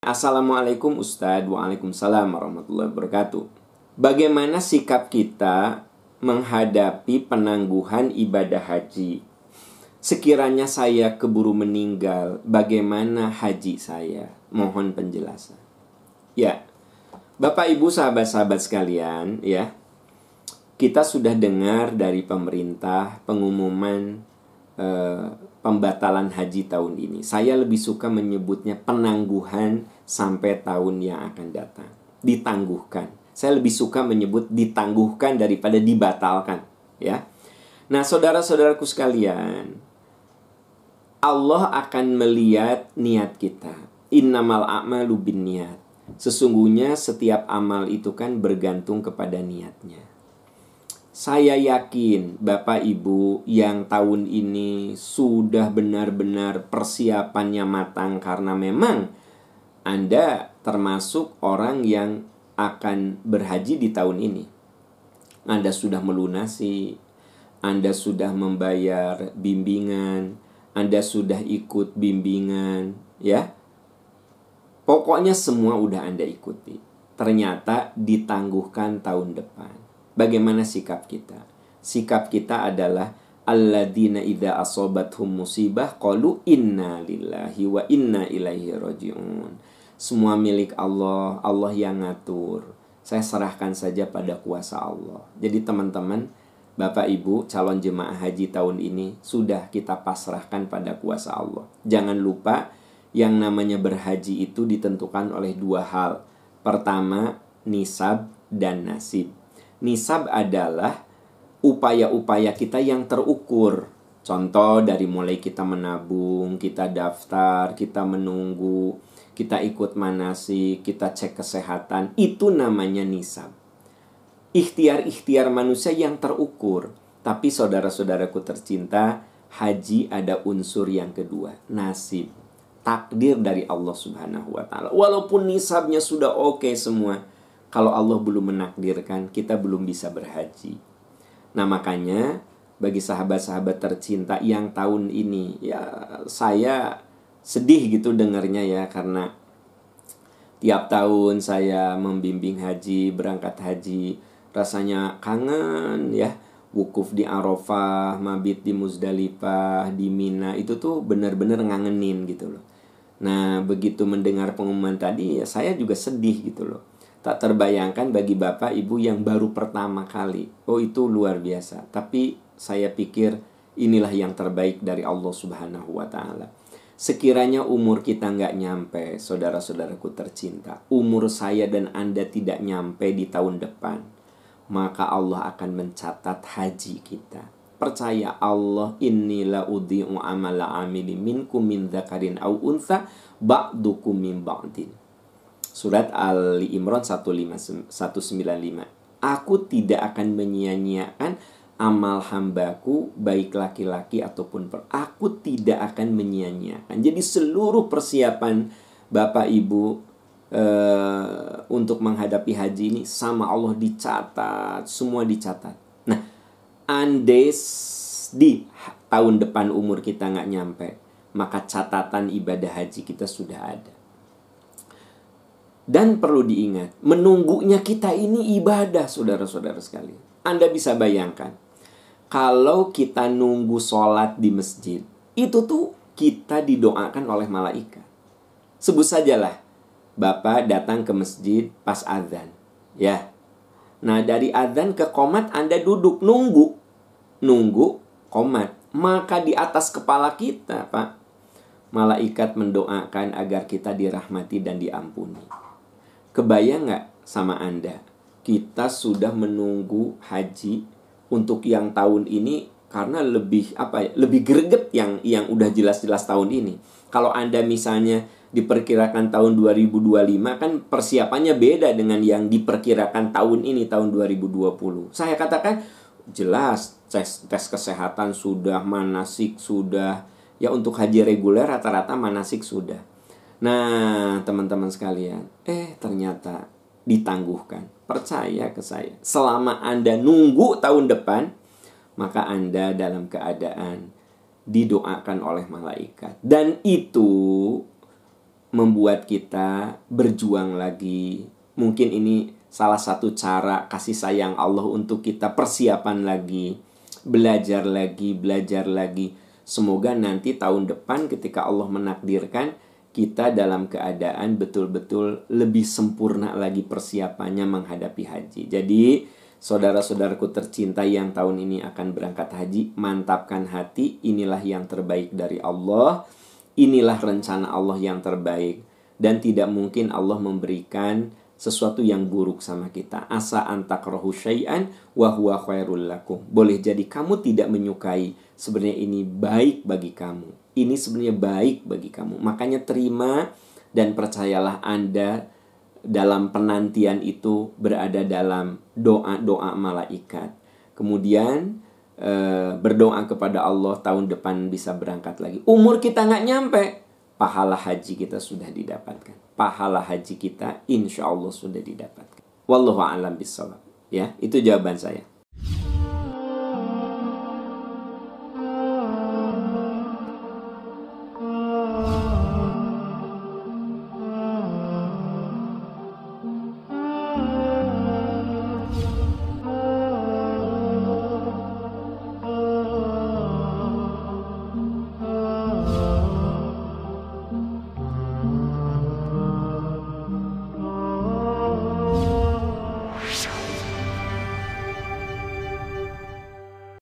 Assalamualaikum Ustadz. Waalaikumsalam warahmatullahi wabarakatuh. Bagaimana sikap kita menghadapi penangguhan ibadah haji? Sekiranya saya keburu meninggal Bagaimana haji saya? Mohon penjelasan. Ya Bapak ibu sahabat-sahabat sekalian ya. Kita sudah dengar dari pemerintah pengumuman eh, pembatalan haji tahun ini. Saya lebih suka menyebutnya penangguhan sampai tahun yang akan datang. Ditangguhkan. Saya lebih suka menyebut ditangguhkan daripada dibatalkan, ya. Nah, saudara-saudaraku sekalian, Allah akan melihat niat kita. Innamal a'malu bin niat. Sesungguhnya setiap amal itu kan bergantung kepada niatnya. Saya yakin Bapak Ibu yang tahun ini sudah benar-benar persiapannya matang karena memang Anda termasuk orang yang akan berhaji di tahun ini. Anda sudah melunasi, Anda sudah membayar bimbingan, Anda sudah ikut bimbingan, ya. Pokoknya semua udah Anda ikuti. Ternyata ditangguhkan tahun depan. Bagaimana sikap kita? Sikap kita adalah alladzina idza asobathum musibah qalu inna lillahi wa inna ilaihi rajiun. Semua milik Allah, Allah yang ngatur. Saya serahkan saja pada kuasa Allah. Jadi teman-teman, Bapak Ibu calon jemaah haji tahun ini sudah kita pasrahkan pada kuasa Allah. Jangan lupa yang namanya berhaji itu ditentukan oleh dua hal. Pertama, nisab dan nasib. Nisab adalah upaya-upaya kita yang terukur. Contoh dari mulai kita menabung, kita daftar, kita menunggu, kita ikut manasi, kita cek kesehatan, itu namanya nisab. Ikhtiar-ikhtiar manusia yang terukur. Tapi saudara-saudaraku tercinta, haji ada unsur yang kedua, nasib. Takdir dari Allah Subhanahu wa taala. Walaupun nisabnya sudah oke okay semua, kalau Allah belum menakdirkan, kita belum bisa berhaji. Nah, makanya bagi sahabat-sahabat tercinta yang tahun ini ya saya sedih gitu dengarnya ya karena tiap tahun saya membimbing haji, berangkat haji, rasanya kangen ya. Wukuf di Arafah, mabit di Muzdalifah, di Mina itu tuh benar-benar ngangenin gitu loh. Nah, begitu mendengar pengumuman tadi ya saya juga sedih gitu loh tak terbayangkan bagi bapak ibu yang baru pertama kali. Oh itu luar biasa. Tapi saya pikir inilah yang terbaik dari Allah Subhanahu wa taala. Sekiranya umur kita nggak nyampe, saudara-saudaraku tercinta, umur saya dan Anda tidak nyampe di tahun depan, maka Allah akan mencatat haji kita. Percaya Allah inilah udhi'u amala amili minkum min dzakarin au untha ba'dukum min ba'din. Surat Ali Imran 195. Aku tidak akan menyia-nyiakan amal hambaku baik laki-laki ataupun per. Aku tidak akan menyia-nyiakan. Jadi seluruh persiapan Bapak Ibu uh, untuk menghadapi haji ini sama Allah dicatat, semua dicatat. Nah, andes di tahun depan umur kita nggak nyampe, maka catatan ibadah haji kita sudah ada. Dan perlu diingat, menunggunya kita ini ibadah, saudara-saudara sekalian. Anda bisa bayangkan, kalau kita nunggu sholat di masjid, itu tuh kita didoakan oleh malaikat. Sebut sajalah, Bapak datang ke masjid pas azan. Ya. Nah, dari azan ke komat Anda duduk nunggu. Nunggu komat. Maka di atas kepala kita, Pak, malaikat mendoakan agar kita dirahmati dan diampuni. Kebayang nggak sama Anda? Kita sudah menunggu haji untuk yang tahun ini karena lebih apa ya? Lebih greget yang yang udah jelas-jelas tahun ini. Kalau Anda misalnya diperkirakan tahun 2025 kan persiapannya beda dengan yang diperkirakan tahun ini tahun 2020. Saya katakan jelas tes tes kesehatan sudah, manasik sudah. Ya untuk haji reguler rata-rata manasik sudah. Nah, teman-teman sekalian, eh ternyata ditangguhkan. Percaya ke saya. Selama Anda nunggu tahun depan, maka Anda dalam keadaan didoakan oleh malaikat. Dan itu membuat kita berjuang lagi. Mungkin ini salah satu cara kasih sayang Allah untuk kita persiapan lagi, belajar lagi, belajar lagi. Semoga nanti tahun depan ketika Allah menakdirkan kita dalam keadaan betul-betul lebih sempurna lagi persiapannya menghadapi haji. Jadi, saudara-saudaraku tercinta yang tahun ini akan berangkat haji, mantapkan hati, inilah yang terbaik dari Allah, inilah rencana Allah yang terbaik dan tidak mungkin Allah memberikan sesuatu yang buruk sama kita. Asa antakrahu syai'an wa huwa khairul lakum. Boleh jadi kamu tidak menyukai, sebenarnya ini baik bagi kamu ini sebenarnya baik bagi kamu. Makanya terima dan percayalah Anda dalam penantian itu berada dalam doa-doa malaikat. Kemudian e, berdoa kepada Allah tahun depan bisa berangkat lagi. Umur kita nggak nyampe, pahala haji kita sudah didapatkan. Pahala haji kita insya Allah sudah didapatkan. Wallahu a'lam bishawab. Ya, itu jawaban saya.